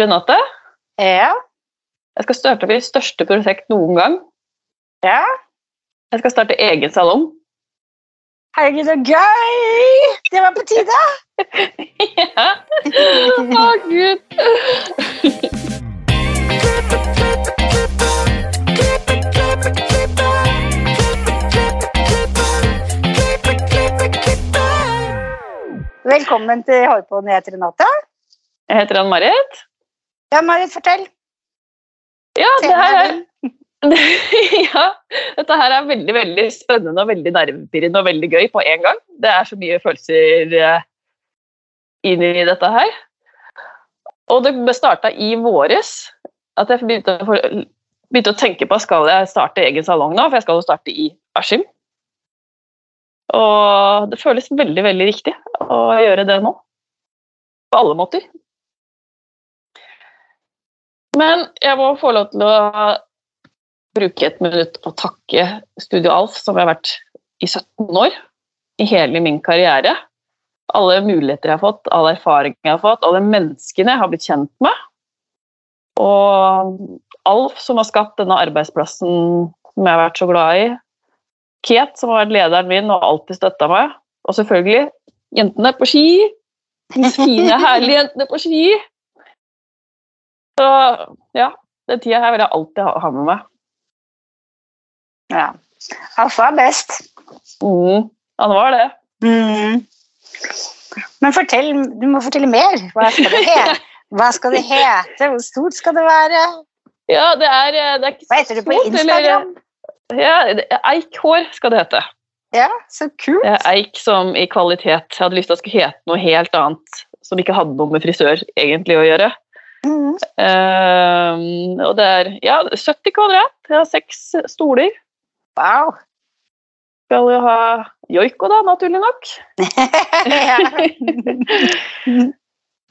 Renate, Ja. jeg skal starte mitt største prosjekt noen gang. Ja. Jeg skal starte egen salong. Herregud, så gøy! Det var på tide. ja. Å, gud. Velkommen til Hårpodden. Jeg heter Renate. Jeg heter Ann-Marit. Ja, Marit, fortell. Ja, det her er ja, dette her er veldig veldig spennende og veldig nervepirrende og veldig gøy på en gang. Det er så mye følelser eh, inn i dette her. Og det starta i våres at jeg begynte å, begynte å tenke på skal jeg starte egen salong nå, for jeg skal jo starte i Askim. Og det føles veldig, veldig riktig å gjøre det nå. På alle måter. Men jeg må få lov til å bruke et minutt og takke Studio Alf, som jeg har vært i 17 år. I hele min karriere. Alle muligheter jeg har fått, all erfaring jeg har fått, alle menneskene jeg har blitt kjent med. Og Alf, som har skapt denne arbeidsplassen som jeg har vært så glad i. Ket, som har vært lederen min og alltid støtta meg. Og selvfølgelig jentene på ski. De fine, herlige jentene på ski. Så ja, den tida her vil jeg alltid ha, med meg. Ja. Alfa er best. Mm, han var det. Mm. Men fortell, du må fortelle mer. Hva skal det hete? Hva skal det hete? Hvor stort skal det være? Ja, det er, eh, det er ikke Hva heter det på Instagram? eller-? Ja, Eik hår skal det hete. Ja, så kult. Det eik som i kvalitet. Jeg hadde lyst til at det skulle hete noe helt annet som ikke hadde noe med frisør egentlig å gjøre. Mm. Uh, og det er ja, 70 kvadrat. Jeg har seks stoler. Wow. Skal jo ha joiko, da, naturlig nok.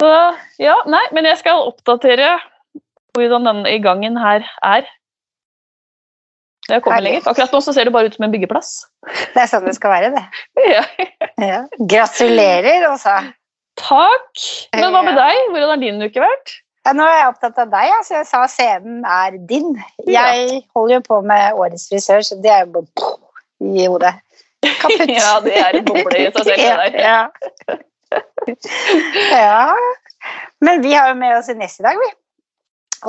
Så ja, nei, men jeg skal oppdatere hvordan denne i gangen her er. Det kommer Herlig. lenger. Akkurat nå så ser det bare ut som en byggeplass. Det er sånn det skal være, det. Ja. Ja. Gratulerer, altså. Takk! Men hva med deg? Hvordan har din uke vært? Ja, nå er jeg opptatt av deg, så jeg sa scenen er din. Jeg holder jo på med Årets frisør, så det er jo bare i hodet. Kaputt. Ja, det er en boble i seg selv. Ja, ja. ja. Men vi har jo med oss en gjest i dag, vi.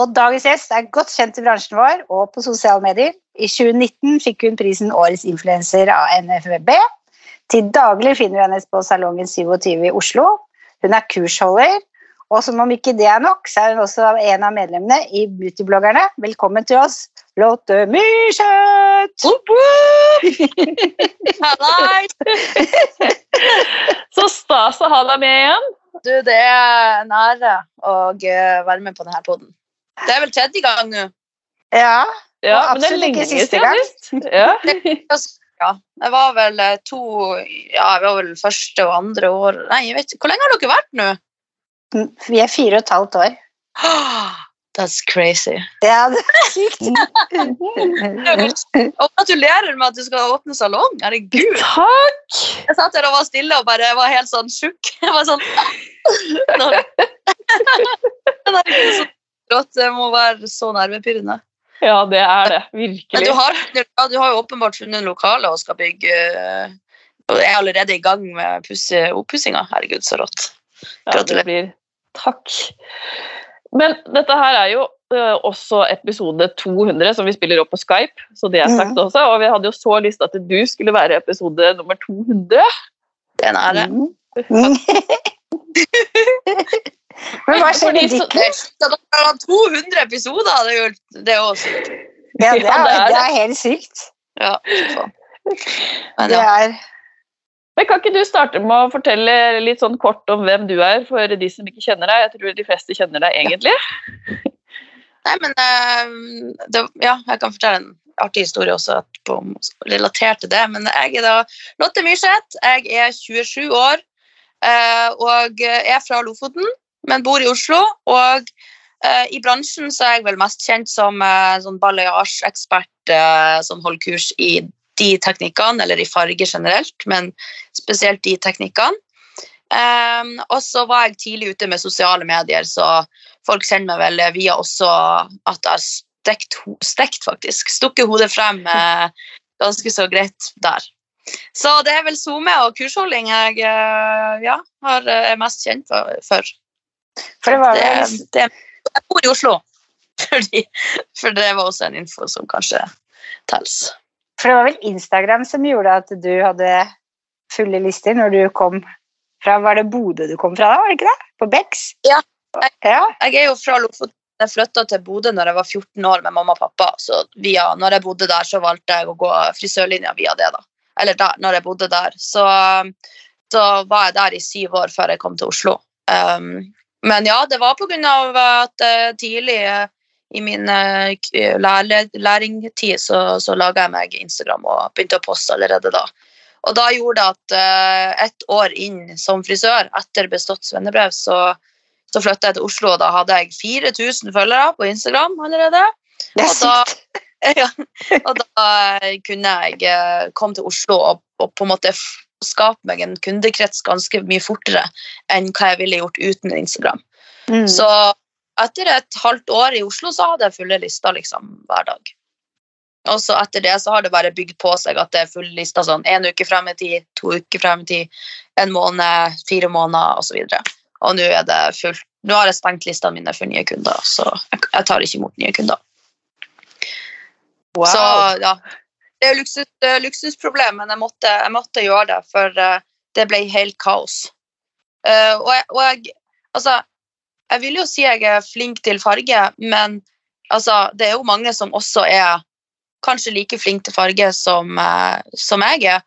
Og dagens gjest er godt kjent i bransjen vår og på sosiale medier. I 2019 fikk hun prisen Årets influenser av NFVB. Til daglig finner du henne på Salongen 27 i Oslo. Hun er kursholder, og som om ikke det er nok, så er hun også en av medlemmene i Beautybloggerne. Velkommen til oss, Lotte Myrseth! Så stas å ha deg med igjen. Du, det er en ære å eh, være med på denne poden. Det er vel tredje gang nå. Ja, Ja, Og men det er absolutt ikke siste gang. Ja. Ja, det var vel eh, to Ja, det var vel første og andre år Nei, jeg vet ikke. Hvor lenge har dere vært nå? Vi er fire og et halvt år. That's crazy. Ja, det er sykt. Og gratulerer med at du skal åpne salong. Herregud. Takk! Jeg satt der og var stille og bare var helt sånn tjukk. Jeg var sånn herregud, så rått. Det må være så nervepirrende. Ja, det er det. Men Virkelig. du har, ja, du har jo åpenbart funnet lokale og skal bygge eh, Og er allerede i gang med oppussinga. Herregud, så rått. Ja, det blir Takk. Men dette her er jo ø, også episode 200 som vi spiller opp på Skype, så det er sagt også. Og vi hadde jo så lyst til at du skulle være episode nummer 200. Den er det. Mm. Men hva skjer i ditt liv? Så 200 episoder! Det er jo det er også Ja, det er, det er helt sykt. Ja. Det er Men Kan ikke du starte med å fortelle litt sånn kort om hvem du er, for de som ikke kjenner deg? Jeg tror de fleste kjenner deg egentlig. Nei, men eh, det, Ja, jeg kan fortelle en artig historie også om- relatert til det. Men jeg er da Lotte Myrseth. Jeg er 27 år eh, og er fra Lofoten, men bor i Oslo. Og eh, i bransjen så er jeg vel mest kjent som sånn balayage-ekspert eh, som holder kurs i de teknikkene, eller i farge generelt, men spesielt de teknikkene. Um, og så var jeg tidlig ute med sosiale medier, så folk kjenner meg vel via også at jeg har stekt, stekt faktisk. Stukket hodet frem eh, ganske så greit der. Så det er vel SoMe og kursholding jeg eh, ja, har, eh, er mest kjent for. for. For det var Det, vel det, jeg bor i Oslo, fordi, for det var også en info som kanskje tels. For det var vel Instagram som gjorde at du hadde fulle lister når du kom fra Var det Bodø du kom fra da, var det ikke det? På Becks? Ja. ja. Jeg er jo fra Lofoten. Jeg flytta til Bodø når jeg var 14 år med mamma og pappa. Så via, når jeg bodde der, så valgte jeg å gå frisørlinja via det. da. Eller da, når jeg bodde der. Så, så var jeg der i syv år før jeg kom til Oslo. Um, men ja, det var pga. at jeg tidlig eh, i min eh, lærle- læringtid så, så laga jeg meg Instagram og begynte å poste allerede da. Og da gjorde det at uh, ett år inn som frisør, etter bestått svennebrev, så, så flytta jeg til Oslo, og da hadde jeg 4000 følgere på Instagram allerede. Det er Og da- ja, og da eh, kunne jeg eh, komme til Oslo og, og på en måte skape meg en kundekrets ganske mye fortere enn hva jeg ville gjort uten Instagram. Mm. Så etter et halvt år i Oslo så hadde jeg fulle lister liksom hver dag. Og så etter det så har det bare bygd på seg at det er fulle lister sånn en uke frem i tid, to uker frem i tid, en måned, fire måneder osv. Og, og nå er det fullt. Nå har jeg stengt listene mine for nye kunder, så jeg, tar ikke imot nye kunder. wow. Så ja, det er luksus, luksusproblem, men jeg måtte, jeg måtte gjøre det, for eh, det ble helt kaos. Uh, og jeg, og jeg, altså, jeg vil jo si jeg er flink til farge, men altså, det er jo mange som også er kanskje like flink til farge som, eh, som jeg er,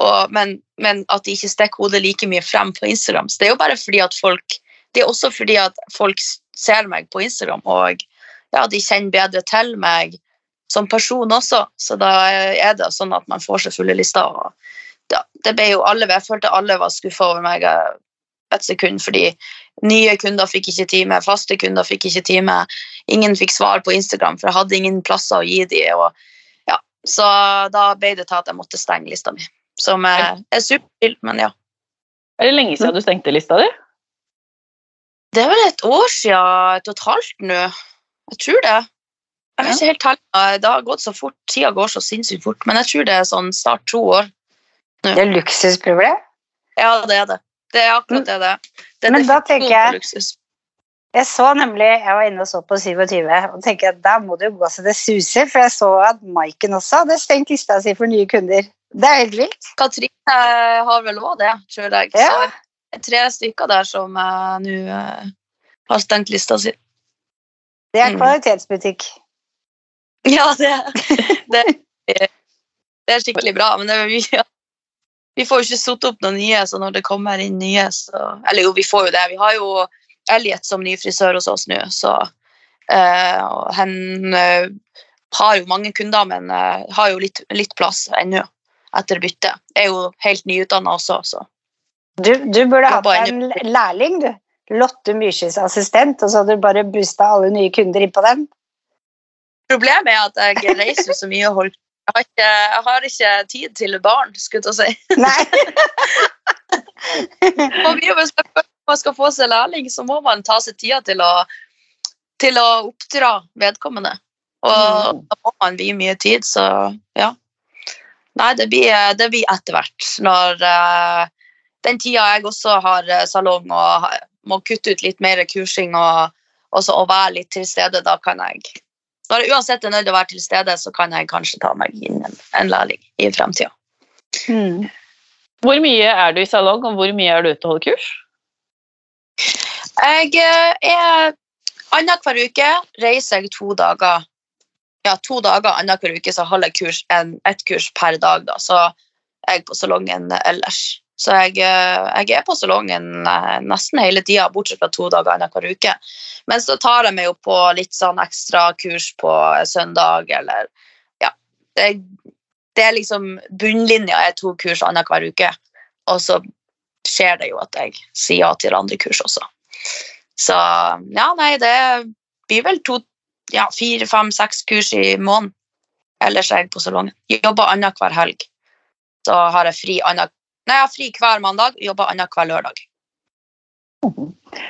og, men, men at de ikke stikker hodet like mye frem på Instagram. Så det er jo bare fordi at folk Det er også fordi at folk ser meg på Instagram, og ja, de kjenner bedre til meg som person også, så da er det sånn at man får seg fulle lister. Og ja, det ble jo alle, jeg følte alle var skuffa over meg et sekund, fordi nye kunder fikk ikke time, faste kunder fikk ikke time, ingen fikk svar på Instagram, for jeg hadde ingen plasser å gi dem. og ja, så da ble det til at jeg måtte stenge lista mi, som er, er supervilt, men ja. Er det lenge siden du stengte lista di? Det er vel et år siden, et og et halvt nå, jeg tror det. Jeg vet ikke helt tallet. Det har gått så fort, tida går så sinnssykt fort, men jeg tror det er sånn snart to år. Det er luksusproblem. Ja, det er det. Det er akkurat det det er. Det er Men da tenker jeg- Jeg så nemlig, jeg var inne og så på 27, og tenker at da må det jo gå så det suser, for jeg så at Maiken også hadde stengt lista si for nye kunder. Det er helt vilt. Katrine eh, har vel òg det, tror jeg. Ja. Så det er tre stykker der som eh, nå eh, har stengt lista si. Det er Mm. kvalitetsbutikk. Ja, det, det, det er skikkelig bra, men det ja. Vi får jo ikke satt opp noen nye, så når det kommer inn nye, så Eller jo, vi får jo det. Vi har jo Elliot som ny frisør hos oss nå, så eh, Han eh, har jo mange kunder, men eh, har jo litt, litt plass ennå etter byttet. Er jo helt nyutdanna også, så Du, du burde hatt deg en lærling, du. Lotte Myrskyes assistent, og så hadde du bare boosta alle nye kunder inn på den. Problemet er at jeg reiser så mye og holder jeg har, ikke, jeg har ikke tid til barn, skulle jeg si. Nei. Og vi, hvis man skal få seg lærling, så må man ta seg tida til å, til å oppdra vedkommende. Og da må man vie mye tid, så ja. Nei, det blir, det blir etter hvert. Når uh, den tida jeg også har eh, salong og må kutte ut litt mer kursing og, og, så, og være litt til stede, da kan jeg Når jeg uansett er nødt til å være til stede, så kan jeg kanskje ta meg inn en, en lærling i fremtida. Mm. Hvor mye er du i salong, og hvor mye er du ute og holder kurs? Jeg eh, er annenhver uke reiser jeg to dager. Ja, to dager annenhver uke så holder jeg kurs, en, et kurs per dag. Da. Så jeg er på salongen ellers. Så jeg, eh, jeg er på salongen eh, nesten hele tida, bortsett fra to dager annenhver uke. Men så tar jeg meg jo på litt sånn ekstra kurs på søndag, eller ja. Det, det er liksom Bunnlinja er to kurs annenhver uke, og så skjer det jo at jeg sier ja til andre kurs også. Så ja, nei, det blir vel to, ja, fire, fem, seks kurs i måneden. Ellers er jeg på salongen. Jobber annenhver helg. Så har jeg fri annen Nei, jeg har fri hver mandag, jobber annenhver lørdag.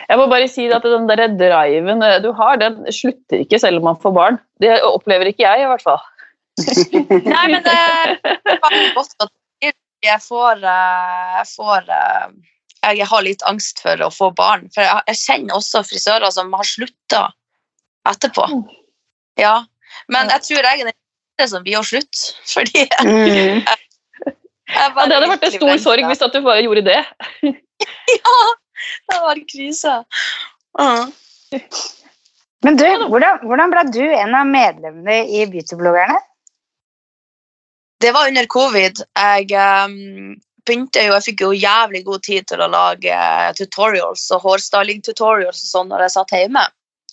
Jeg må bare si at den der driven eh, du har, den slutter ikke selv om man får barn. Det opplever ikke jeg, i hvert fall. Nei, men det er godt at jeg får, eh, jeg får eh, Jeg har litt angst for å få barn. For jeg, kjenner også frisører som har slutta etterpå. Mm. Ja. Men jeg tror jeg er den som blir å slutte. Fordi Mm. Ja, det hadde vært en stor sorg hvis at du bare gjorde det. Ja, det var krise. Mm. Men du, hvordan, hvordan ble du en av medlemmene i Beautybloggerne? Det var under covid. Jeg um, begynte jo, jeg fikk jo jævlig god tid til å lage eh, tutorials og hårstyling-tutorials og sånn når jeg satt hjemme.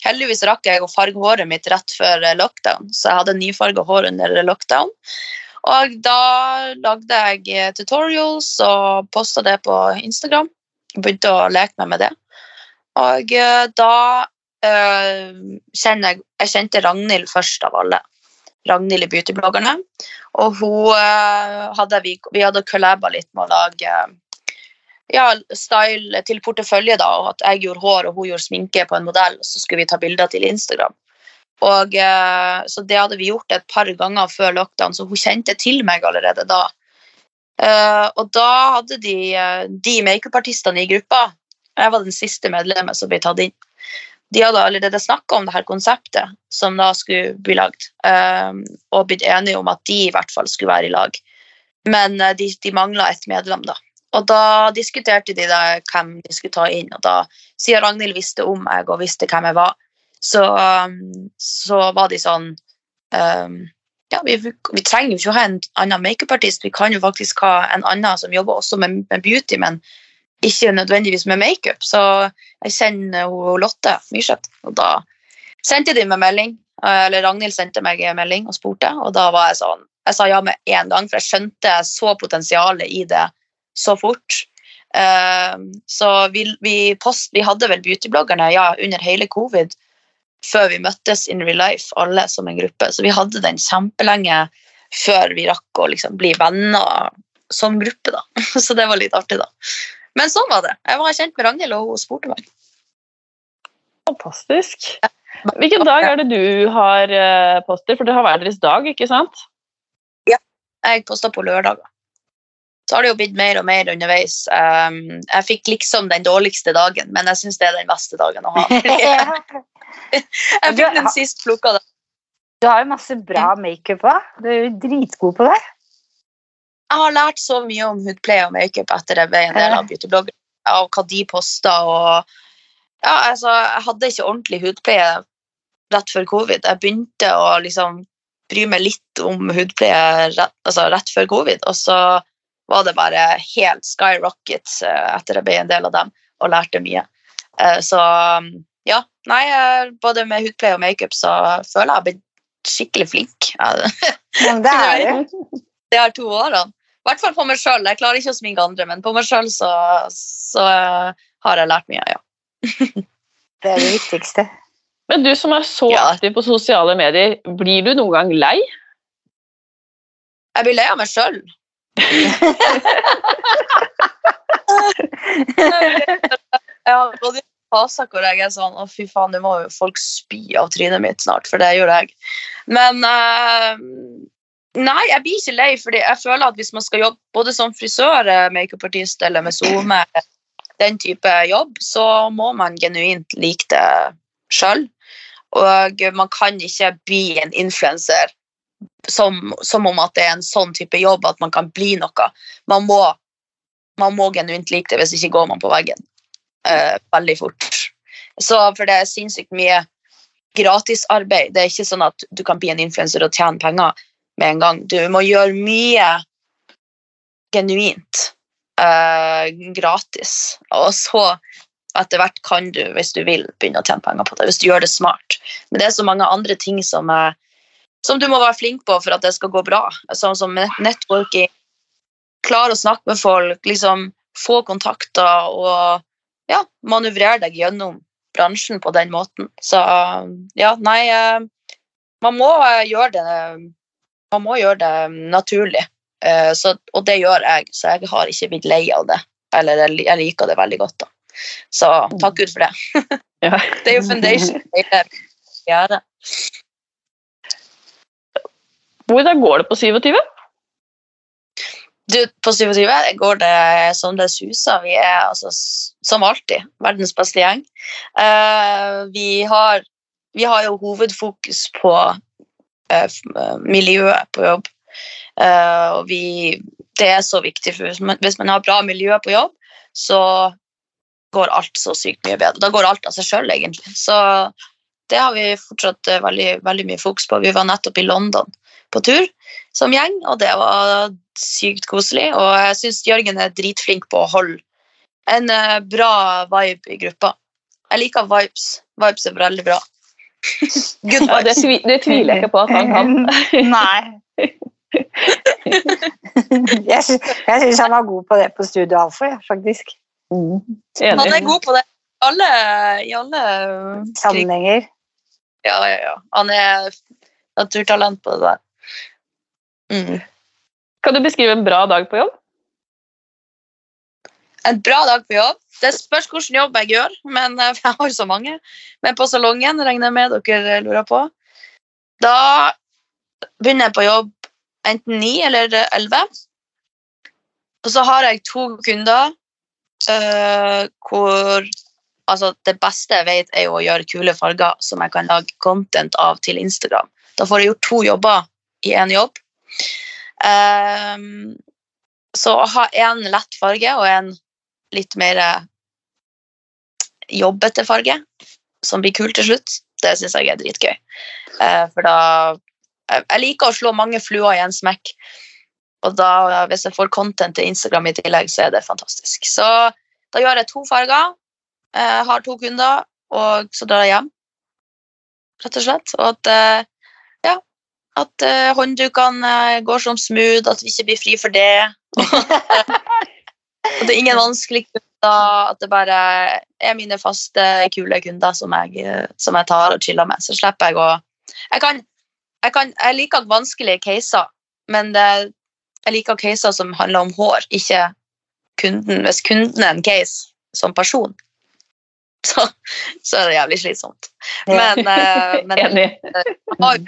Heldigvis rakk jeg å farge håret mitt rett før eh, lockdown, så jeg hadde nyfarga hår under lockdown. Og da lagde jeg eh, tutorials og posta det på Instagram. Begynte å leke meg med det. Og eh, da øh, kjenner jeg Jeg kjente Ragnhild først av alle. Ragnhild i Beautybloggerne. Og hun hadde vi, vi hadde collaba litt med å lage ja, style til portefølje, da, og at jeg gjorde hår og hun gjorde sminke på en modell, så skulle vi ta bilder til Instagram. Og, eh, så det hadde vi gjort et par ganger før lockdown, så hun kjente til meg allerede da. Eh, og da hadde de, eh, de makeupartistene i gruppa Jeg var den siste medlemmet som ble tatt inn. De hadde allerede snakka om det her konseptet som da skulle bli lagd, og blitt enige om at de i hvert fall skulle være i lag. Men de, de mangla et medlem, da. Og da diskuterte de da hvem de skulle ta inn, og da, siden Ragnhild visste om meg og visste hvem jeg var, så, um, så var de sånn um, ja, vi, vi trenger jo ikke å ha en annen makeupartist, vi kan jo faktisk ha en annen som jobber også med, med beauty, men ikke nødvendigvis med makeup. Så jeg kjenner hun Lotte Myrseth, og da sendte de meg melding, eh, eller Ragnhild sendte meg melding og spurte, og da var jeg sånn Jeg sa ja med en gang, for jeg skjønte jeg så potensialet i det så fort. Uh, så vi, vi, post, vi hadde vel beautybloggerne ja, under hele covid før vi møttes in real life, alle som en gruppe. Så vi hadde den kjempelenge før vi rakk å liksom bli venner som gruppe. da. Så det var litt artig, da. Men sånn var det. Jeg var kjent med Ragnhild, og hun spurte meg. Fantastisk. Hvilken dag er det du har eh, poster? For det har hver deres dag, ikke sant? Ja, Jeg poster på lørdager. Så har det jo blitt mer og mer underveis. Um, jeg fikk liksom den dårligste dagen, men jeg syns det er den beste dagen å ha. Jeg fikk den sist plukka da. Du har jo masse bra makeup òg. Du er jo dritgod på det. Jeg har lært så mye om hudpleie og makeup etter jeg ble en del av beautyblogger. Av hva de posta og Ja, altså, jeg hadde ikke ordentlig hudpleie rett før covid. Jeg begynte å liksom bry meg litt om hudpleie rett, altså, rett før covid, og så var det bare helt skyrocket eh, etter jeg ble en del av dem og lærte mye. Eh, Så ja, nei, eh, både med hudpleie og makeup så føler jeg jeg har blitt skikkelig flink. Men det er du. Det er to årene. I hvert fall på meg sjøl. Jeg klarer ikke å sminke andre, men på meg sjøl så, så har jeg lært mye, ja. Det er det viktigste. Men du som er så Ja. aktiv på sosiale medier, blir du noen gang lei? Jeg blir lei av meg sjøl. Gått i faser hvor jeg er sånn Å, fy faen, nå må jo folk spy av trynet mitt snart, for det gjør jeg. Men uh, Nei, jeg blir ikke lei, fordi jeg føler at hvis man skal jobbe både som frisør, eh, makeupartist eller med SoMe, den type jobb, så må man genuint like det sjøl. Og man kan ikke bli en influenser som, som om at det er en sånn type jobb at man kan bli noe. Man må, man må genuint like det, hvis ikke går man på veggen uh, veldig fort. Så for det er sinnssykt mye gratisarbeid. Det er ikke sånn at du kan bli en influenser og tjene penger med en gang. Du må gjøre mye genuint uh, gratis. Og så etter hvert kan du, hvis du vil, begynne å tjene penger på det. Hvis du gjør det smart. Men det er så mange andre ting som, er, som du må være flink på for at det skal gå bra. Sånn som networking, klare å snakke med folk, liksom få kontakter og ja, manøvrere deg gjennom bransjen på den måten. Så ja, nei eh, Man må eh, gjøre det Man må gjøre det naturlig. Eh, Så, og det gjør jeg, så jeg har ikke blitt lei av det. Eller jeg liker det veldig godt, da. Så takk Gud for det. Ja. Det er jo foundation. Det er karriere. Hvordan går det på 27? Du, på 27 går det som det suser. Vi er altså, som alltid verdens beste gjeng. Uh, vi, har, vi har jo hovedfokus på uh, miljøet på jobb. Uh, og vi, det er så viktig, for hvis man, hvis man har bra miljø på jobb, så går alt så sykt mye bedre. Da går alt av seg sjøl, egentlig. Så det har vi fortsatt eh, veldig, veldig mye fokus på. Vi var nettopp i London på tur som gjeng, og det var sykt koselig. Og jeg syns Jørgen er dritflink på å holde en eh, bra vibe i gruppa. Jeg liker vibes. Vibes er veldig bra. Good Ja, det, tvi, det tviler jeg ikke på at han kan. Nei. jeg sy- syns han var god på det på Studio Alfa, faktisk. Mm. Han er god på det. Alle, I alle krig. Sammenhenger. Ja, ja, ja. Han er naturtalent på det der. Mm. Kan du beskrive en bra dag på jobb? En bra dag på jobb. Det spørs hvilken jobb jeg gjør, men eh, jeg har så mange. Men på salongen regner jeg med dere lurer på. Da begynner jeg på jobb enten ni eller elleve. Og så har jeg to kunder uh, hvor altså, det beste jeg vet, er jo å gjøre kule farger som jeg kan lage content av til Instagram. Da får jeg gjort to jobber i én jobb. Um, så å ha en lett farge og en litt mer eh, jobbete farge, som blir kul til slutt, det syns jeg er dritgøy. Uh, for da jeg liker å slå mange fluer i en smekk. Og da, hvis jeg får content til Instagram i tillegg, så er det fantastisk. Så da gjør jeg to farger, eh, har to kunder, og så drar jeg hjem. Rett og slett. Og at, eh, ja, at eh, hånddukene eh, går som smooth, at vi ikke blir fri for det. Og det er ingen vanskelige kunder, at det bare er mine faste, kule kunder som jeg, eh, som jeg tar og chiller med. Så slipper jeg å Jeg, kan, jeg, kan, jeg liker vanskelige caser, men det, jeg liker caser som handler om hår, ikke kunden. Hvis kunden er en case som person, så, så er det jævlig slitsomt. Men, eh, men Enig. jeg har,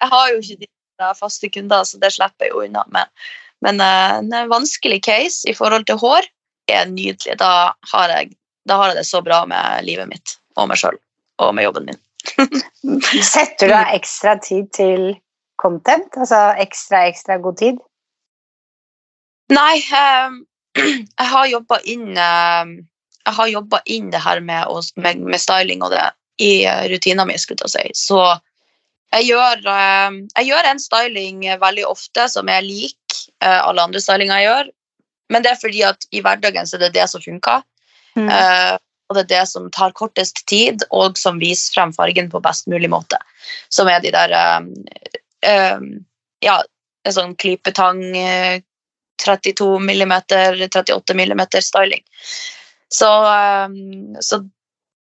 jeg har jo ikke de faste kunder, så det slipper jeg jo unna. Men, men eh, en vanskelig case i forhold til hår er nydelig. Da har jeg, da har jeg det så bra med livet mitt og meg sjøl og med jobben min. Setter du av ekstra tid til content? Altså ekstra, ekstra god tid? Nei, eh, jeg har jobba inn eh, Jeg har jobbet inn det her med, med, med styling og det i rutinen rutina mi, skulle jeg si. Så jeg gjør, eh, jeg gjør en styling veldig ofte som er lik eh, alle andre stylinger jeg gjør. Men det er fordi at i hverdagen så er det det som funker. Mm. Eh, og det er det som tar kortest tid, og som viser frem fargen på best mulig måte. Som er de der eh, eh, Ja, en sånn klypetang eh, 32 mm, 38 mm styling. Så, eh, så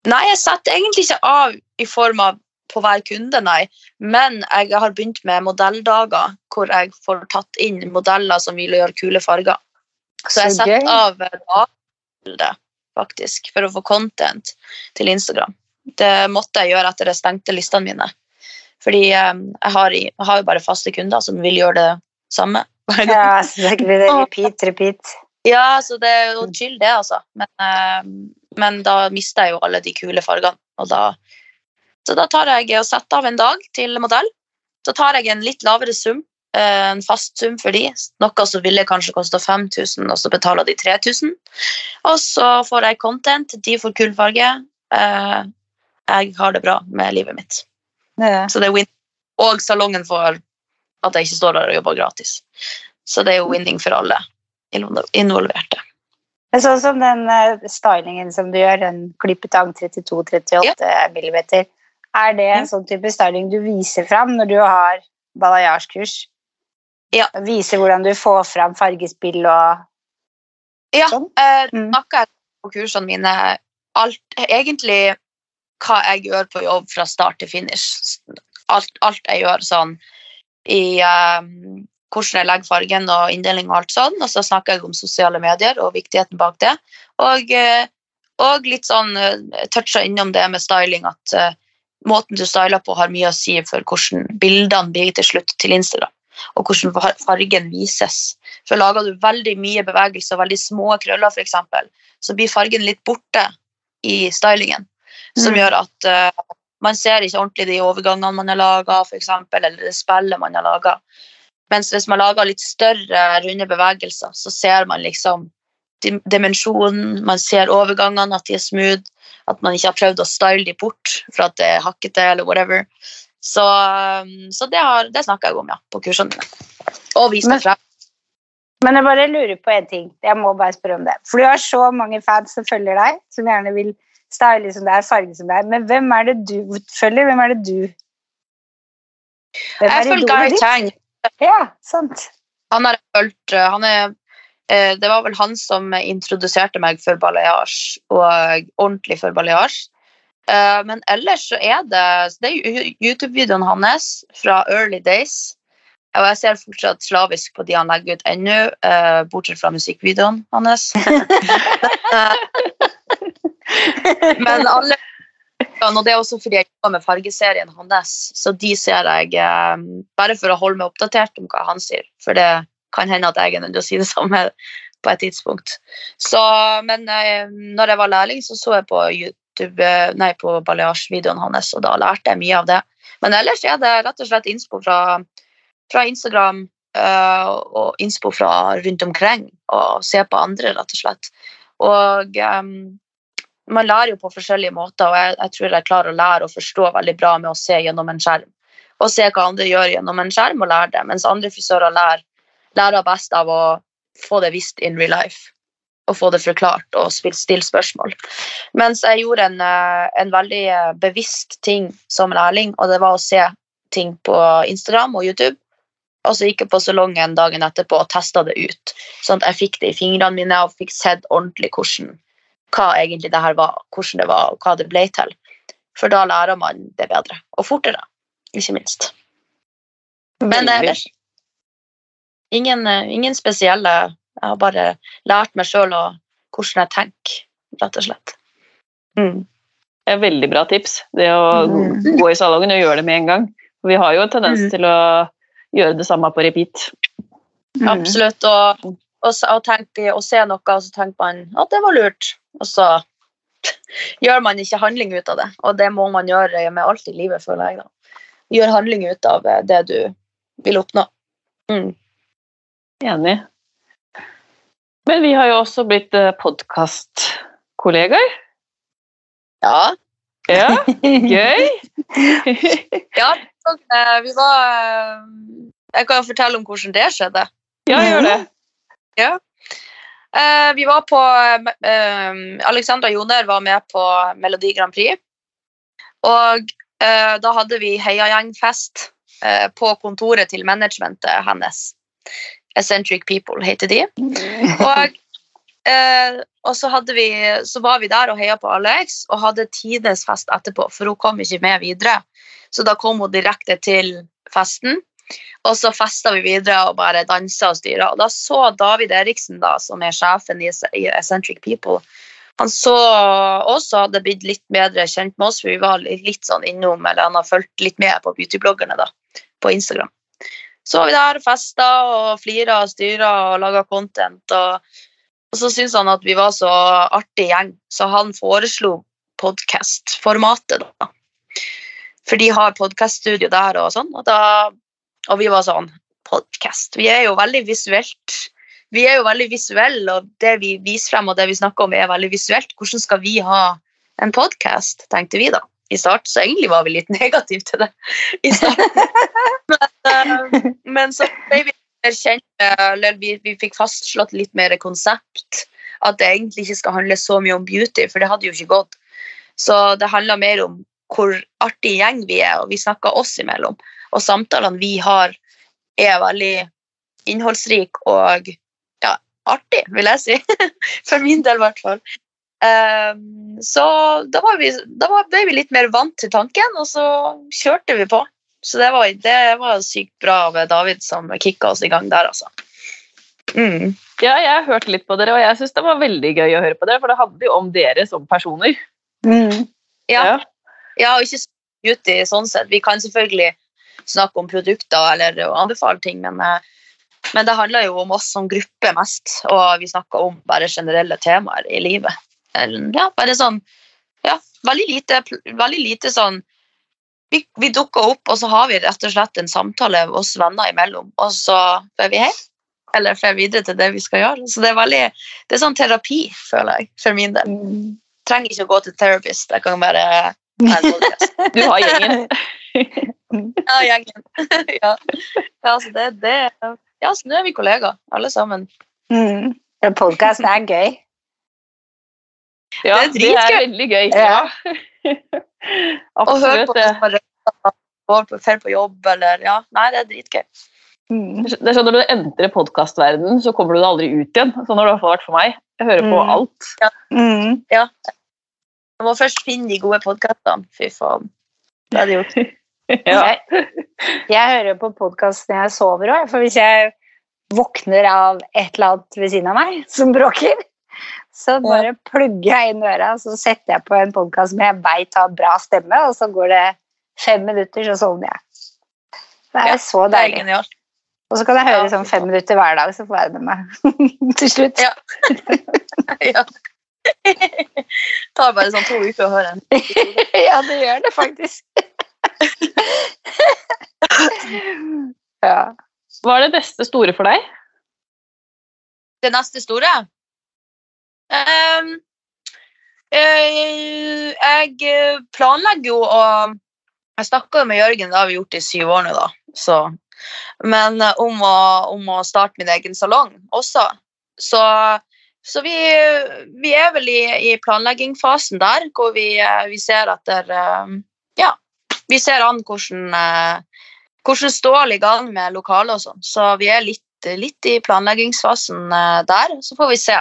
Nei, jeg setter egentlig ikke av i form av på hver kunde, nei. Men jeg har begynt med modelldager, hvor jeg får tatt inn modeller som vil gjøre kule farger. Så jeg setter av dagbildet, faktisk, for å få content til Instagram. Det måtte jeg gjøre etter jeg stengte listene mine. Fordi eh, jeg, har, jeg har jo bare faste kunder som vil gjøre det samme. Ja, så det blir det repeat, repeat. Ja, så det er jo chill, det, altså. Men, eh, men da mister jeg jo alle de kule fargene. Da, så da tar jeg og setter av en dag til modell. Så tar jeg en litt lavere sum, eh, en fast sum for de. Noe som ville kanskje kosta 5000, og så betaler de 3000. Og så får jeg content, de får kul farge. Eh, jeg har det bra med livet mitt. Ja. Så det er win. Og salongen får at jeg ikke står der og jobber gratis. Så det er jo winning for alle involverte. Men sånn som den eh, stylingen som du gjør, den klippetang 32-38 millimeter, er det en sånn type styling du viser fram når du har balayage-kurs? Ja. Viser hvordan du får fram fargespill og Ja, Sånn. eh, Mm. snakker på kursene mine alt, egentlig hva jeg gjør på jobb fra start til finish. Alt, alt jeg gjør sånn i eh, hvordan jeg legger fargen og inndeling og alt sånn, og så snakker jeg om sosiale medier og viktigheten bak det. Og, eh, Og litt sånn uh, toucha innom det med styling, at uh, måten du styler på, har mye å si for hvordan bildene blir til slutt til Instagram. Og hvordan fargen vises. For lager du veldig mye bevegelse og veldig små krøller, f.eks., så blir fargen litt borte i stylingen. Som Mm. gjør at uh, man ser ikke ordentlig de overgangene man har laga, eller det spillet man har laga. Mens hvis man lager litt større, runde bevegelser, så ser man liksom dimensjonen, man ser overgangene, at de er smooth, at man ikke har prøvd å style de bort for at det er hakkete eller whatever. Så, um, så det, har, det snakker jeg om, ja, på kursene mine. Og viser Men- frem. Men jeg bare lurer på en ting. Jeg må bare spørre om det. For du har så mange fans som følger deg, som gjerne vil style som det er, farge som det er. Men hvem er det du følger? Hvem er det du Hvem Jeg er følger Guy ditt? Ja, sant. Han har fulgt. uh, Han er, eh, det var vel han som introduserte meg for balayage, og ordentlig for balayage. Eh, Men ellers så er det, det er YouTube-videoen hans fra early days. Og jeg ser fortsatt slavisk på de han legger ut ennå, eh, bortsett fra musikkvideoen hans. Men alle og det er også fordi jeg jobber med fargeserien hans, så de ser jeg eh, bare for å holde meg oppdatert om hva han sier. For det kan hende at jeg er nødt til å si det samme på et tidspunkt. Så, men eh, når jeg var lærling, så så jeg på YouTube, eh, nei, på Balears-videoen hans, og da lærte jeg mye av det. Men ellers er det rett og slett innspo fra, fra Instagram eh, og innspo fra rundt omkring, og se på andre, rett og slett. Og em, man lærer jo på forskjellige måter, og jeg, jeg tror jeg klarer å lære og forstå veldig bra med å se gjennom en skjerm. Og se hva andre gjør gjennom en skjerm, og lære det. Mens andre frisører lærer, lærer best av å få det visst in real life. Og få det forklart og stille spørsmål. Mens jeg gjorde en, eh, en veldig eh, bevisst ting som lærling, og det var å se ting på Instagram og YouTube. Og så gikk jeg på salongen dagen etterpå og testa det ut. Sånn at jeg fikk det i fingrene mine og fikk sett ordentlig hvordan hva egentlig det her var, hvordan det var, og hva det ble til. For da lærer man det bedre, og fortere, ikke minst. Men det ellers ingen, eh, ingen spesielle Jeg har bare lært meg sjøl hvordan jeg tenker, rett og slett. Mm. Det er veldig bra tips, det å Mm. gå i salongen og gjøre det med en gang. Vi har jo en tendens Mm. til å gjøre det samme på repeat. Absolutt. Og, og, og, tenk, og se noe, og så tenker man at det var lurt. Og så gjør man ikke handling ut av det. Og det må man gjøre med alt i livet, føler jeg. da. Gjør handling ut av eh, det du vil oppnå. Mm. Enig. Men vi har jo også blitt podkastkollegaer. Ja. Ja, gøy! ja eh, vi var eh, Jeg kan fortelle om hvordan det skjedde. Ja, gjør det. Eh, vi var på eh, Alexandra Joner var med på Melodi Grand Prix. Og eh, da hadde vi heiagjengfest uh, på kontoret til managementet hennes. Eccentric People heter de. Og, eh, og så, hadde vi, så var vi der og heia på Alex og hadde tidenes fest etterpå, for hun kom ikke med videre. Så da kom hun direkte til festen. Og så festa vi videre og bare dansa og styra. Og da så David Eriksen, da, som er sjefen i Eccentric People, han så også hadde blitt litt bedre kjent med oss, for vi var litt sånn innom, eller han har fulgt litt med på beautybloggerne da, på Instagram. Så var vi der og festa og flira og styra og laga content. Og, og så syntes han at vi var så artig gjeng, så han foreslo podkast-formatet. da. For de har podkaststudio der og sånn. Og, da, og vi var sånn Podkast. Vi er jo veldig visuelt. Vi er jo veldig visuelle, og det vi viser frem og det vi snakker om, er veldig visuelt. Hvordan skal vi ha en podkast, tenkte vi da i start. Så egentlig var vi litt negative til det i starten. men, eh, men så ble vi mer kjent, eller vi, vi fikk fastslått litt mer konsept. At det egentlig ikke skal handle så mye om beauty, for det hadde jo ikke gått. Så det handla mer om hvor artig gjeng vi er, og vi snakker oss imellom. Og samtalene vi har, er veldig innholdsrike og ja, artig, vil jeg si. For min del, i hvert fall. Um, så da, var vi, da ble vi litt mer vant til tanken, og så kjørte vi på. Så det var, det var sykt bra av David som kicka oss i gang der, altså. Mm. Ja, jeg hørte litt på dere, og jeg syns det var veldig gøy å høre på dere, for det handler jo om dere som personer. Mm. Ja. Ja, og ikke så beauty sånn sett. Vi kan selvfølgelig snakke om produkter eller anbefale ting, men, eh, men det handler jo om oss som gruppe mest, og vi snakker om bare generelle temaer i livet. Ja, bare sånn Ja, veldig lite, veldig lite sånn vi, vi dukker opp, og så har vi rett og slett en samtale oss venner imellom, og så får vi hjem. Eller får videre til det vi skal gjøre. Så det er veldig, det er sånn terapi, føler jeg, for min del. Mm. Trenger ikke å gå til therapist. Jeg kan bare. Du har gjengen. Ja, gjengen. ja. ja, altså det, det Ja, så nå er vi kollegaer, alle sammen. Mm. Podkasten er gøy. Ja, Det er det er veldig gøy. Ja. Og Absolutt. på Det. oss bare går på, på jobb, eller Ja, nei, det er dritgøy. Mm. det er sånn Når du entrer podkastverdenen, så kommer du deg aldri ut igjen. Sånn har det i hvert fall vært for meg. Jeg hører på Mm. alt. Mm. jeg må først finne de gode podkastene. Fy faen. Det er det gjort. Ja. Jeg, jeg hører på podkast når jeg sover òg, for hvis jeg våkner av et eller annet ved siden av meg som bråker, så bare plugger jeg inn øra, så setter jeg på en podkast som jeg veit har bra stemme, og så går det fem minutter, så sovner jeg. Det er Ja, så Det er deilig. Og så kan jeg høre Ja, sånn fem minutter hver dag, så får jeg det med meg til slutt. Ja. ja. Tar bare sånn to uker å høre en. ja, det gjør det faktisk. ja. Hva er det neste store for deg? Det neste store Um, eh, Jeg planlegger jo å Jeg snakka jo med Jørgen, det har vi gjort i syv år nå, da. Så, men eh, om å, om å starte min egen salong også. Så, så vi, vi er vel i, i planleggingsfasen der, hvor vi, eh, vi ser etter eh, Ja, vi ser an hvordan, eh, hvordan stål i gang med lokalet og sånn. Så vi er litt, litt i planleggingsfasen eh, der. Så får vi se.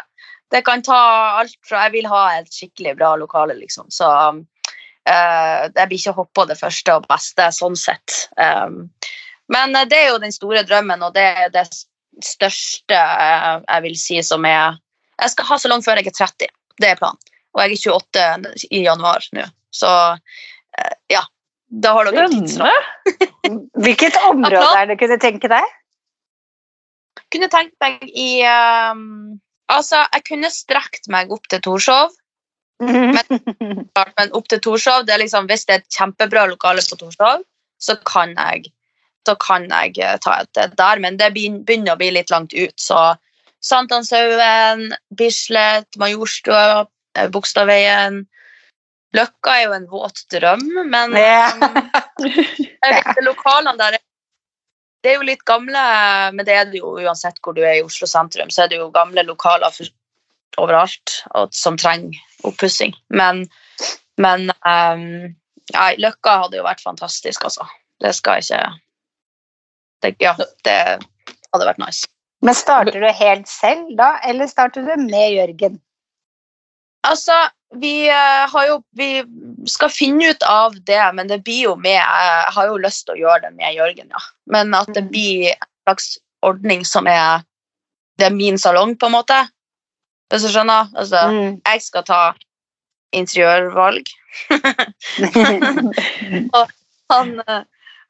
Det kan ta alt fra Jeg vil ha et skikkelig bra lokale, liksom. Så Uh, jeg blir ikke hoppe det første og beste, sånn sett. Um, men det er jo den store drømmen, og det er det største uh, jeg vil si som er Jeg skal ha så langt før jeg er 30. Det er planen. Og jeg er 28 i januar nå. Så uh, ja. Da har dere tidsramme. Hvilket område er det du kunne tenke deg? kunne tenkt meg i um, Altså, jeg kunne strekt meg opp til Torshov, Men, men opp til Torshov det er liksom, Hvis det er et kjempebra lokale på Torshov, så kan jeg så kan jeg eh, ta et et der, men det begynner å bli litt langt ut. Så Sankthanshaugen, Bislett, Majorstua, eh, Bogstadveien Løkka er jo en våt drøm, men yeah. det lokalene der det er jo litt gamle, men det er det jo uansett hvor du er i Oslo sentrum, så er det jo gamle lokaler for, overalt og, som trenger oppussing. Men, men um, ja, Løkka hadde jo vært fantastisk, altså. Det skal ikke det, Ja, det hadde vært nice. Men starter du helt selv da, eller starter du med Jørgen? Altså, vi, eh, har jo, vi skal finne ut av det, men det blir jo med Jeg har jo lyst til å gjøre det med Jørgen, ja. Men at det Mhm. blir en slags ordning som er Det er min salong, på en måte. Hvis du skjønner? Altså, Mm. jeg skal ta interiørvalg. Han, eh,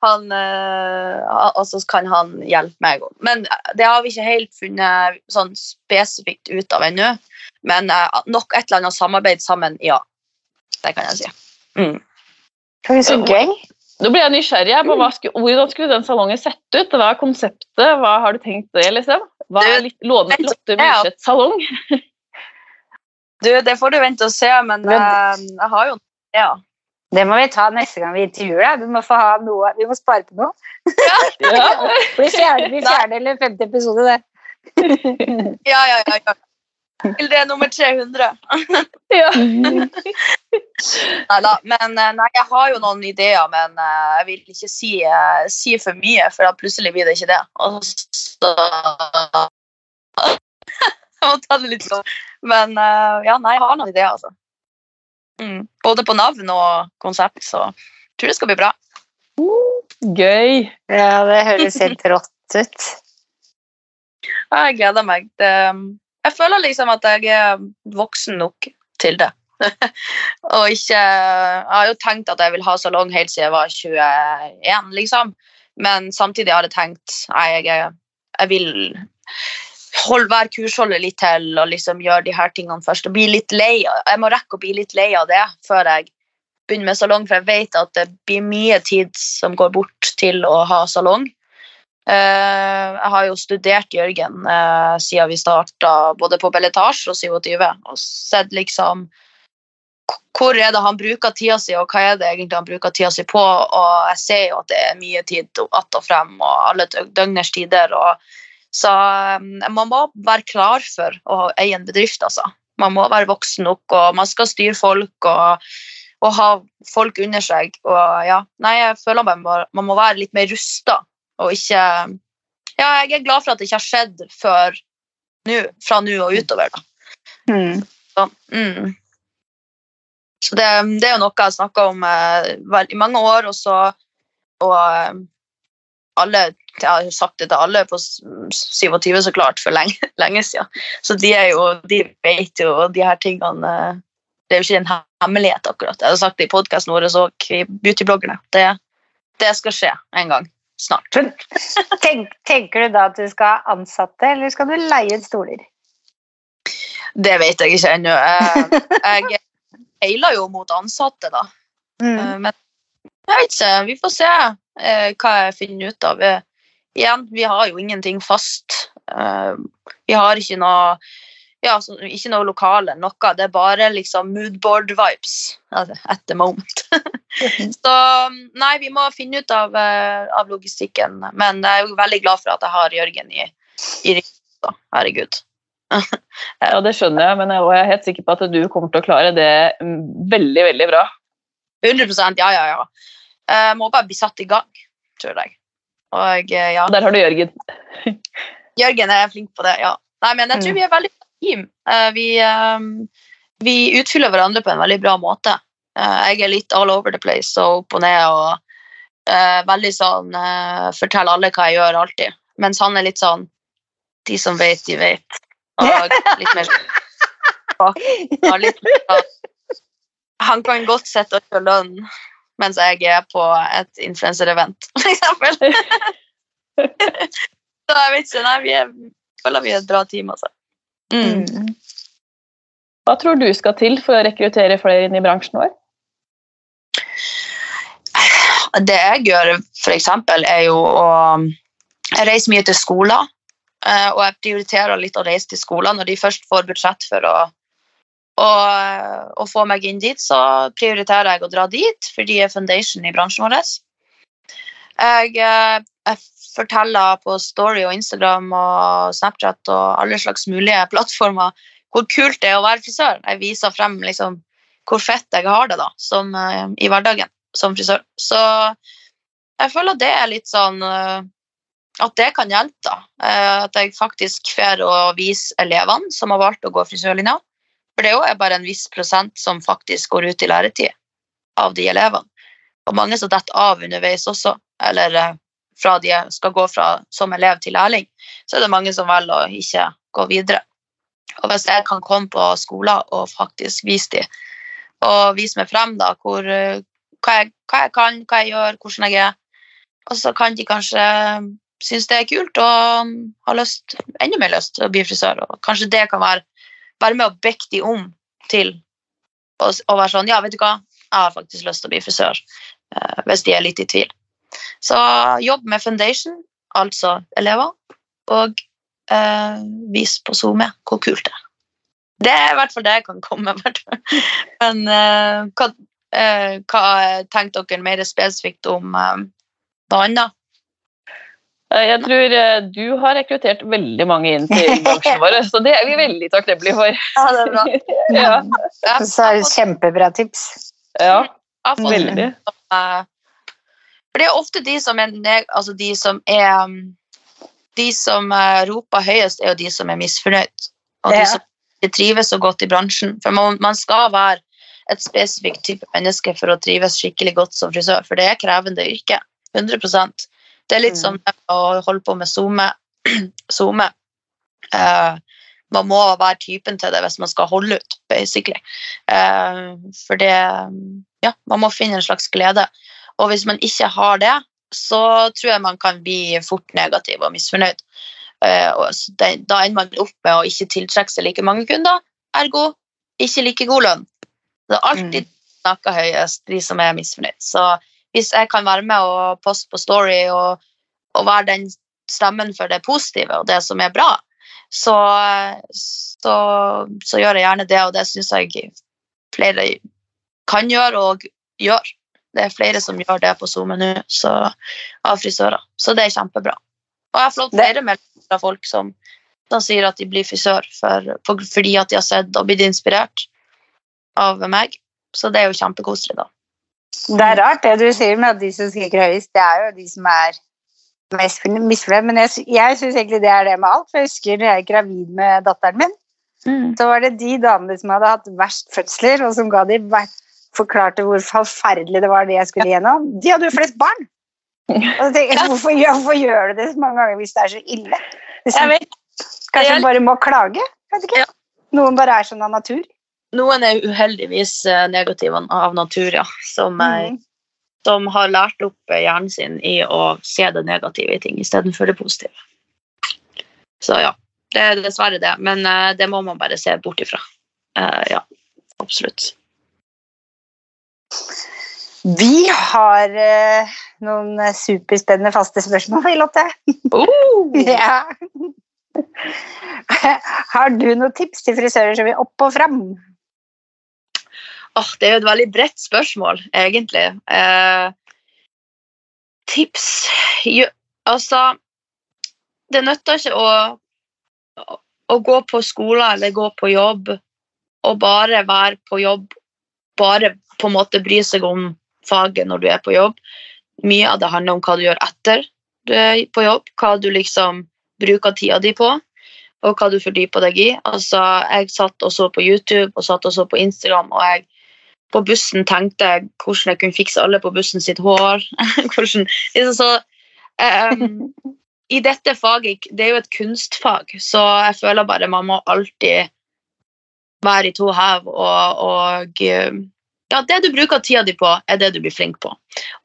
han eh, Og så kan han hjelpe meg. Men det har vi ikke helt funnet sånn spesifikt ut av ennå. Men eh, nok et eller annet samarbeid sammen, ja. Det kan jeg si. Mm. Det er så gøy. Nå blir jeg nysgjerrig på hva skulle, hvordan skulle den salongen sett ut? Hva er konseptet? Hva har du tenkt det, liksom? Hva er litt, lånet Lotte Myrseths salong? Du, det får du vente og se, men Men- eh, jeg har jo Ja. Det må vi ta neste gang vi intervjuer deg. Du må få ha noe, vi må spare på noe. Ja. Det blir fjerde, blir fjerde eller femte episode, det. Ja, ja, ja. ja. Til det er nummer 300. ja. Neida, men eh, nei, jeg har jo noen ideer, men eh, jeg vil ikke si, eh, si for mye, for da plutselig blir det ikke det. Og så Jeg må ta det litt sånn. Men ja, nei, jeg har noen ideer, altså. Mm. Både på navn og konsept, så jeg tror det skal bli bra. Gøy. Ja, det høres helt rått ut. Jeg gleder meg. Det, jeg føler liksom at jeg er voksen nok til det. og ikke Jeg har jo tenkt at jeg vil ha salong helt siden jeg var 21, liksom. Men samtidig har jeg tenkt nei, jeg, jeg vil holde hver kursholder litt til og liksom gjøre de her tingene først. og bli litt lei. Jeg må rekke å bli litt lei av det før jeg begynner med salong, for jeg vet at det blir mye tid som går bort til å ha salong. Eh, jeg har jo studert Jørgen uh, siden vi starta både på belletasje og 27, og sett liksom hvor er det han bruker tida si, og hva er det egentlig han bruker tida si på. Og jeg ser jo at det er mye tid att og frem, og alle døgners tider. og så man må være klar for å eie en bedrift, altså. Man må være voksen nok, og man skal styre folk og, og ha folk under seg. Og ja, nei, jeg føler man må, man må være litt mer rusta og ikke Ja, jeg er glad for at det ikke har skjedd før nå, fra nå og utover, da. Mm. Så, mm. så det, det, er jo noe jeg har snakka om eh, i mange år, og så og alle, Jeg har sagt det til alle på 27, så klart, for lenge, lenge siden. Så de, jo, de vet jo de her tingene eh, Det er jo ikke en hemmelighet, akkurat. Jeg har sagt det i podkasten vår og i beautybloggerne. Det, det skal skje en gang snart. Tenk, tenker du da at du skal ha ansatte, eller skal du leie ut stoler? Det vet jeg ikke ennå. Jeg heiler jo mot ansatte, da. Mm. Men jeg vet ikke. Vi får se eh, hva jeg finner ut av. Igjen, vi har jo ingenting fast. Vi har ikke noe ja, ikke noe lokale, noe. Det er bare liksom moodboard-vibes altså, at the moment. så nei, vi må finne ut av, uh, av, logistikken. Men jeg er jo veldig glad for at jeg har Jørgen i, i ryggen. Herregud. ja, det skjønner jeg, men jeg er helt sikker på at du kommer til å klare det veldig, veldig bra. 100% ja, ja, ja. Jeg må bare bli satt i gang, tror jeg. Og, uh, ja. Der har du Jørgen. Jørgen er flink på det, ja. Nei, men jeg tror mm. vi er veldig team. Uh, vi, vi, utfyller hverandre på en veldig bra måte. Jeg er litt all over the place og opp og ned og uh, veldig sånn uh, Forteller alle hva jeg gjør, alltid. Mens han er litt sånn De som vet, de vet. Og litt mer og litt Han kan godt sitte og kjøre lønn mens jeg er på et influenserevent, f.eks. Så jeg vet ikke. Nei, vi er, føler vi er et bra team, altså. Mm. mm. Hva tror du skal til for å rekruttere flere inn i bransjen vår? Det jeg gjør, f.eks., er jo å Jeg reiser mye til skoler. Eh, og jeg prioriterer litt å reise til skoler når de først får budsjett for å, å, og få meg inn dit. Så prioriterer jeg å dra dit, for de er foundation i bransjen vår. Jeg, eh, jeg forteller på Story og Instagram og Snapchat og alle slags mulige plattformer hvor kult det er å være frisør. Jeg viser frem liksom, hvor fett jeg har det da, som, uh, i hverdagen som frisør. Så jeg føler det er litt sånn uh, At det kan hjelpe. da. At jeg faktisk får å vise elevene som har valgt å gå frisørlinja. For det er jo bare en viss prosent som faktisk går ut i læretid av de elevene. Og mange som detter av underveis også. Eller fra de skal gå fra som elev til lærling, så er det mange som velger å ikke gå videre. Og hvis jeg kan komme på skoler og faktisk vise dem, og vise meg frem da, hvor, hva, jeg, hva, jeg, kan, hva jeg gjør, hvordan jeg er, og så kan de kanskje synes det er kult og ha lyst, enda mer lyst til å bli frisør. Og kanskje det kan være, være med å bekke de om til å, være sånn Ja, vet du hva, jeg har faktisk lyst til å bli frisør. Uh, hvis de er litt i tvil. Så jobb med foundation, altså elever, og uh, vis på SoMe hvor kult det er. Det er i hvert fall det jeg kan komme med. Men uh, hva, hva tenkte dere mer spesifikt om noe annet? Eh, jeg tror eh, du har rekruttert veldig mange inn til bransjen vår, så det er vi veldig takknemlige for. Ja, det er bra. ja. Så kjempebra tips. Ja, veldig. For det er ofte de som er, altså de som er De som roper høyest, er jo de som er misfornøyd. Og de som ikke trives så godt i bransjen. For man, man, skal være et spesifikt type menneske for å trives skikkelig godt som frisør, for det er krevende yrke. 100 Det er litt mm. som å holde på med SoMe. SoMe. Uh, man må være typen til det hvis man skal holde ut, basically. Uh, for det Ja, man må finne en slags glede. Og hvis man ikke har det, så tror jeg man kan bli fort negativ og misfornøyd. Uh, og det, da ender man opp med å ikke tiltrekke seg like mange kunder, ergo ikke like god lønn. Det er alltid snakker høyest, de som er misfornøyd. Så hvis jeg kan være med og poste på Story og, og være den stemmen for det positive og det som er bra, så, så, så gjør jeg gjerne det, og det syns jeg flere kan gjøre og gjør. Det er flere som gjør det på SoMe nå, så, av frisører. Så det er kjempebra. Og jeg har fått flere meldinger fra folk som, som sier at de blir frisør for, for, fordi at de har sett og blitt inspirert av meg. Så det er jo kjempekoselig, da. Det er rart det du sier med at de som skriker høyest, det er jo de som er mest misfornøyd. Men jeg, jeg syns egentlig det er det med alt. For jeg husker når jeg er gravid med datteren min, Mm. så var det de damene som hadde hatt verst fødsler, og som ga de forklarte hvor forferdelig det var det jeg skulle gjennom. De hadde jo flest barn! Og så tenker jeg, hvorfor, hvorfor gjør du det så mange ganger hvis det er så ille? Liksom, kanskje du bare må klage? Vet ikke. Noen bare er sånn av natur. Noen er uheldigvis eh, negative av natur, ja. Som, Mhm. som har lært opp eh, hjernen sin i å se det negative i ting istedenfor det positive. Så ja, det er dessverre det. Men eh, det må man bare se bort ifra. Uh, ja, absolutt. Vi har uh, noen superspennende faste spørsmål, Lotte. Ja. Har du noen tips til frisører som vil opp og fram? Åh, det er jo et veldig bredt spørsmål, egentlig. Eh, tips jo, Altså, det nytter ikke å, å gå på skole eller gå på jobb og bare være på jobb, bare på en måte bry seg om faget når du er på jobb. Mye av det handler om hva du gjør etter du er på jobb, hva du liksom bruker tida di på, og hva du fordyper deg i. Altså, jeg satt og så på YouTube og satt og så på Instagram, og jeg på bussen tenkte jeg hvordan jeg kunne fikse alle på bussen sitt hår. hvordan, liksom så, um, I dette faget, det er jo et kunstfag, så jeg føler bare man må alltid være i to hev og, og ja, det du bruker tida di på, er det du blir flink på.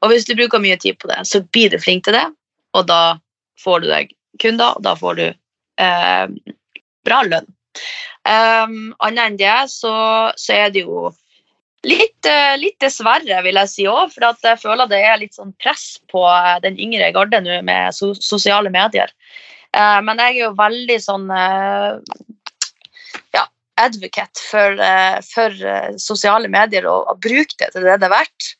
Og hvis du bruker mye tid på det, så blir du flink til det, og da får du deg kunder, og da får du eh, bra lønn. Um, annet enn det så, så er det jo litt, eh, litt dessverre, vil jeg si òg, for jeg føler det er litt sånn press på eh, den yngre garde nå med sosiale medier. Eh, men jeg er jo veldig sånn ja, advocate for, for sosiale medier og, og bruke det til det det er verdt.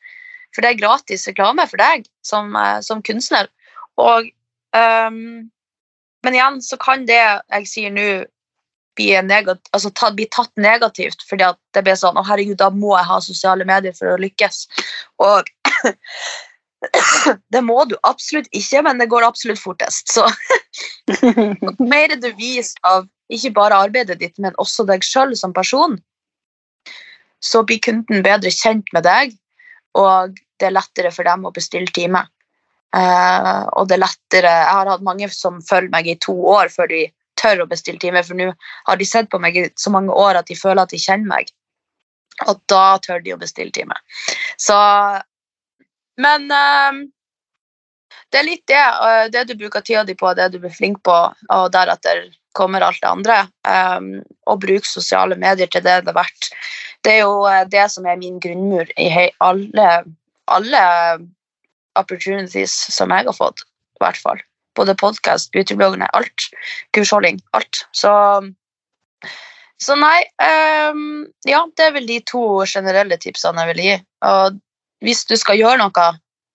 For det er gratis reklame for deg som, som kunstner. Og, um, men igjen så kan det jeg sier nå, bli, negat altså, ta, bli tatt negativt, fordi at det blir sånn Å, herregud, da må jeg ha sosiale medier for å lykkes. Og det må du absolutt ikke, men det går absolutt fortest. Så mer du viser av ikke bare arbeidet ditt, men også deg sjøl som person, så blir kunden bedre kjent med deg, og det er lettere for dem å bestille time. Uh, og det er lettere Jeg har hatt mange som følger meg i to år før de tør å bestille time, for nå har de sett på meg i så mange år at de føler at de kjenner meg. Og da tør de å bestille time. Så Men eh, det er litt det. eh, det du bruker tida di på, det du blir flink på, og deretter kommer alt det andre. Um, og bruk sosiale medier til det det er verdt. Det er jo eh, det som er min grunnmur i alle, alle opportunities som jeg har fått, i hvert fall. Både podkast, beautybloggene, alt. Kursholding, alt. Så, så nei um, Ja, det er vel de to generelle tipsene jeg vil gi. Og hvis du skal gjøre noe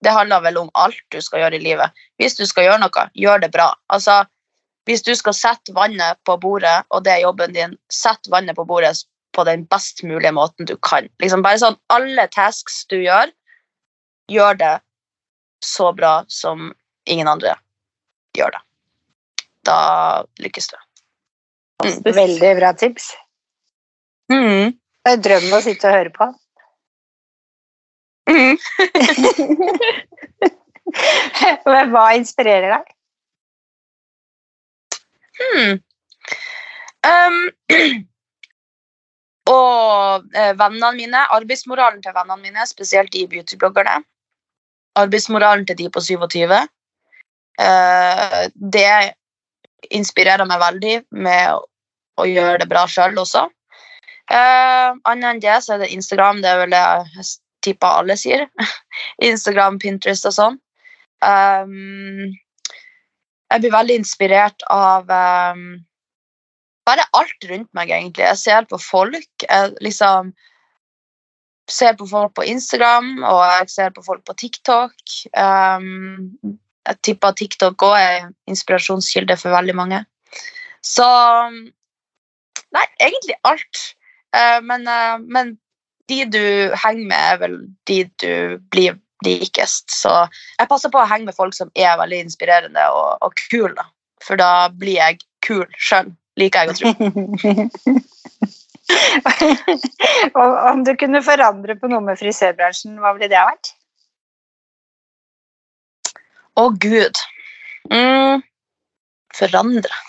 Det handler vel om alt du skal gjøre i livet. Hvis du skal gjøre noe, gjør det bra. Altså, hvis du skal sette vannet på bordet, og det er jobben din, sett vannet på bordet på den best mulige måten du kan. Liksom bare sånn, Alle tasks du gjør, gjør det så bra som ingen andre gjør det. Da lykkes du. Veldig bra tips. Mm. Det er drømmen å sitte og høre på. Mm. Men hva inspirerer deg? Hmm. Um, og eh, vennene mine, arbeidsmoralen til vennene mine, spesielt de beautybloggerne. Arbeidsmoralen til de på 27. Eh, det inspirerer meg veldig med å, gjøre det bra sjøl også. Eh, Annet enn det så er det Instagram. Det er vel det jeg tipper alle sier. Instagram, Pinterest og sånn. Um, jeg blir veldig inspirert av bare alt rundt meg, egentlig. Jeg ser på folk. Jeg liksom ser på folk på Instagram, og jeg ser på folk på TikTok. Um, jeg tipper TikTok òg er inspirasjonskilde for veldig mange. Så Nei, egentlig alt. Uh, men, uh, men de du henger med, er vel de du blir likest. Så jeg passer på å henge med folk som er veldig inspirerende og, og kule. For da blir jeg kul sjøl, liker jeg å tro. Om du kunne forandre på noe med frisørbransjen, hva ville det ha vært? Å, gud. Mm, forandre.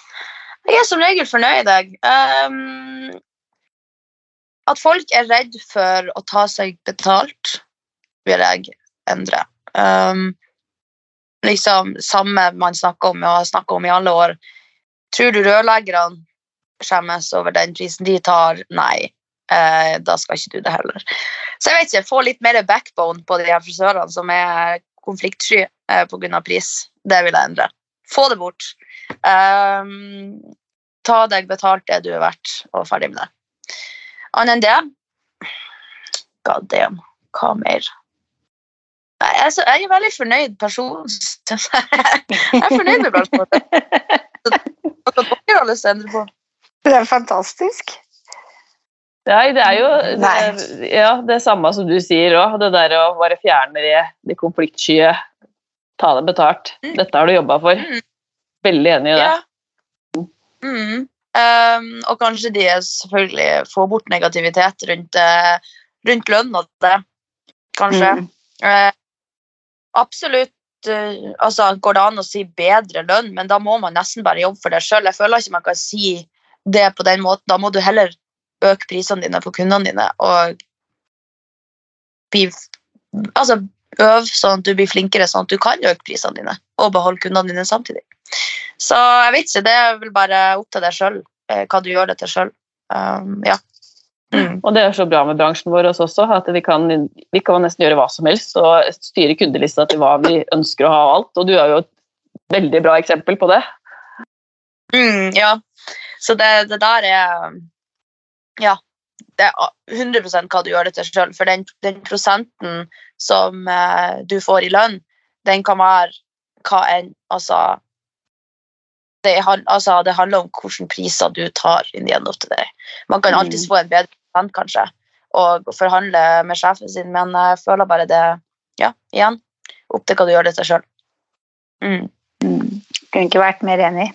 Jeg er som regel fornøyd, jeg. Um, at folk er redd for å ta seg betalt, vil jeg endre. Um, liksom samme man snakker om og har snakka om i alle år. Tror du rørleggerne skjemmes over den prisen de tar? Nei. Eh, da skal ikke du det heller. Så jeg vet ikke, få litt mer backbone på de her frisørene som er konfliktsky eh, pga. pris. Det vil jeg endre. Få det bort. Um, ta deg betalt det du er verdt, og ferdig med det. Annet enn det God damn, hva mer? Altså, jeg er veldig fornøyd person. jeg er fornøyd med bransjen. Hva dere har lyst til å endre på? Det er fantastisk. Nei, det er jo det, ja, det samme som du sier òg. Det der å bare fjerne det, det konfliktskye. ta det betalt. Mm. Dette har du jobba for. Mm. Veldig enig i det. Ja. Mm. Um, og kanskje de selvfølgelig får bort negativitet rundt, eh, rundt lønn og det. Kanskje. Mm. Uh, absolutt eh, altså, går det an å si bedre lønn, men da må man nesten bare jobbe for det sjøl. Jeg føler ikke man kan si det på den måten. Da må du heller øke prisene dine på kundene dine og bli, altså, øve sånn at du blir flinkere, sånn at du kan øke prisene dine og beholde kundene dine samtidig. Så jeg vet ikke, det er vel bare opp til deg sjøl, hva du gjør det til sjøl. Um, ja. Mm. Og det er så bra med bransjen vår også, at vi kan, vi kan nesten gjøre hva som helst og styre kundelista til hva vi ønsker å ha og alt. Og du er jo et veldig bra eksempel på det. Mm, ja. Så det, det der er Ja. Det er 100% hva du gjør det til sjøl. For den, den prosenten som eh, du får i lønn, den kan være hva enn Altså det, altså det handler om hvilke priser du tar in the end of the day. Man kan Mm. alltids få en bedre prosent, kanskje, og forhandle med sjefen sin, men jeg føler bare det Ja, igjen, opp til hva du gjør det til sjøl. Mm. Mm. Kunne ikke vært mer enig.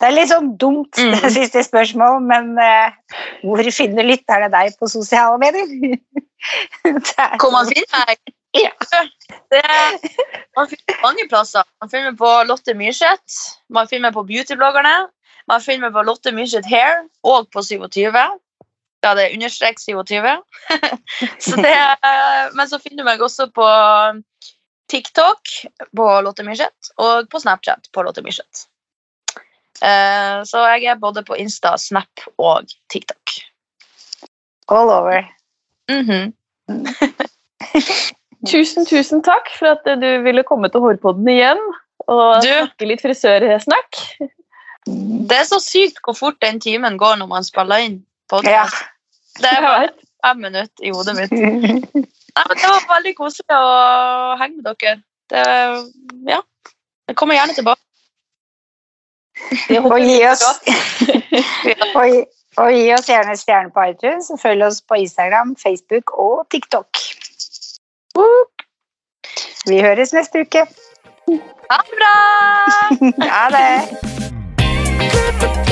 Det er litt sånn dumt, Mm. det siste spørsmål, men uh, hvor finner lytterne deg på sosiale medier? Er- Hvor man finner meg? Ja. Det, man finner mange plasser. Man finner på Lotte Myrseth, man finner på Beautybloggerne, man finner på Lotte Myrseth Hair og på 27. Ja, det er understrek 27. så det, men så finner du meg også på TikTok på Lotte Myrseth og på Snapchat på Lotte Myrseth. Eh, så jeg er både på Insta, Snap og TikTok. All over. Mhm. Tusen, tusen takk for at du ville komme til Hårpodden igjen og Du- snakke litt frisørsnakk. Det er så sykt hvor fort den timen går når man spiller inn Ja. Det er bare fem minutter i hodet mitt. Nei, men det var veldig koselig å henge med dere. Det, ja. Jeg kommer gjerne tilbake. Og gi oss og, og gi oss gjerne stjerne på iTunes, og følg oss på Instagram, Facebook og TikTok. Vi høres neste uke. Ha det bra! Ha det.